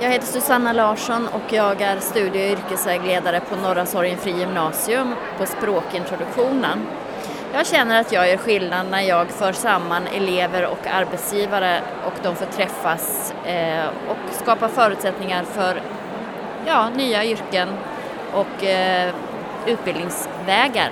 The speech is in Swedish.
Jag heter Susanna Larsson och jag är studie och yrkesvägledare på Norra Sorgenfri gymnasium på språkintroduktionen. Jag känner att jag gör skillnad när jag för samman elever och arbetsgivare och de får träffas eh, och skapa förutsättningar för ja, nya yrken och eh, utbildningsvägar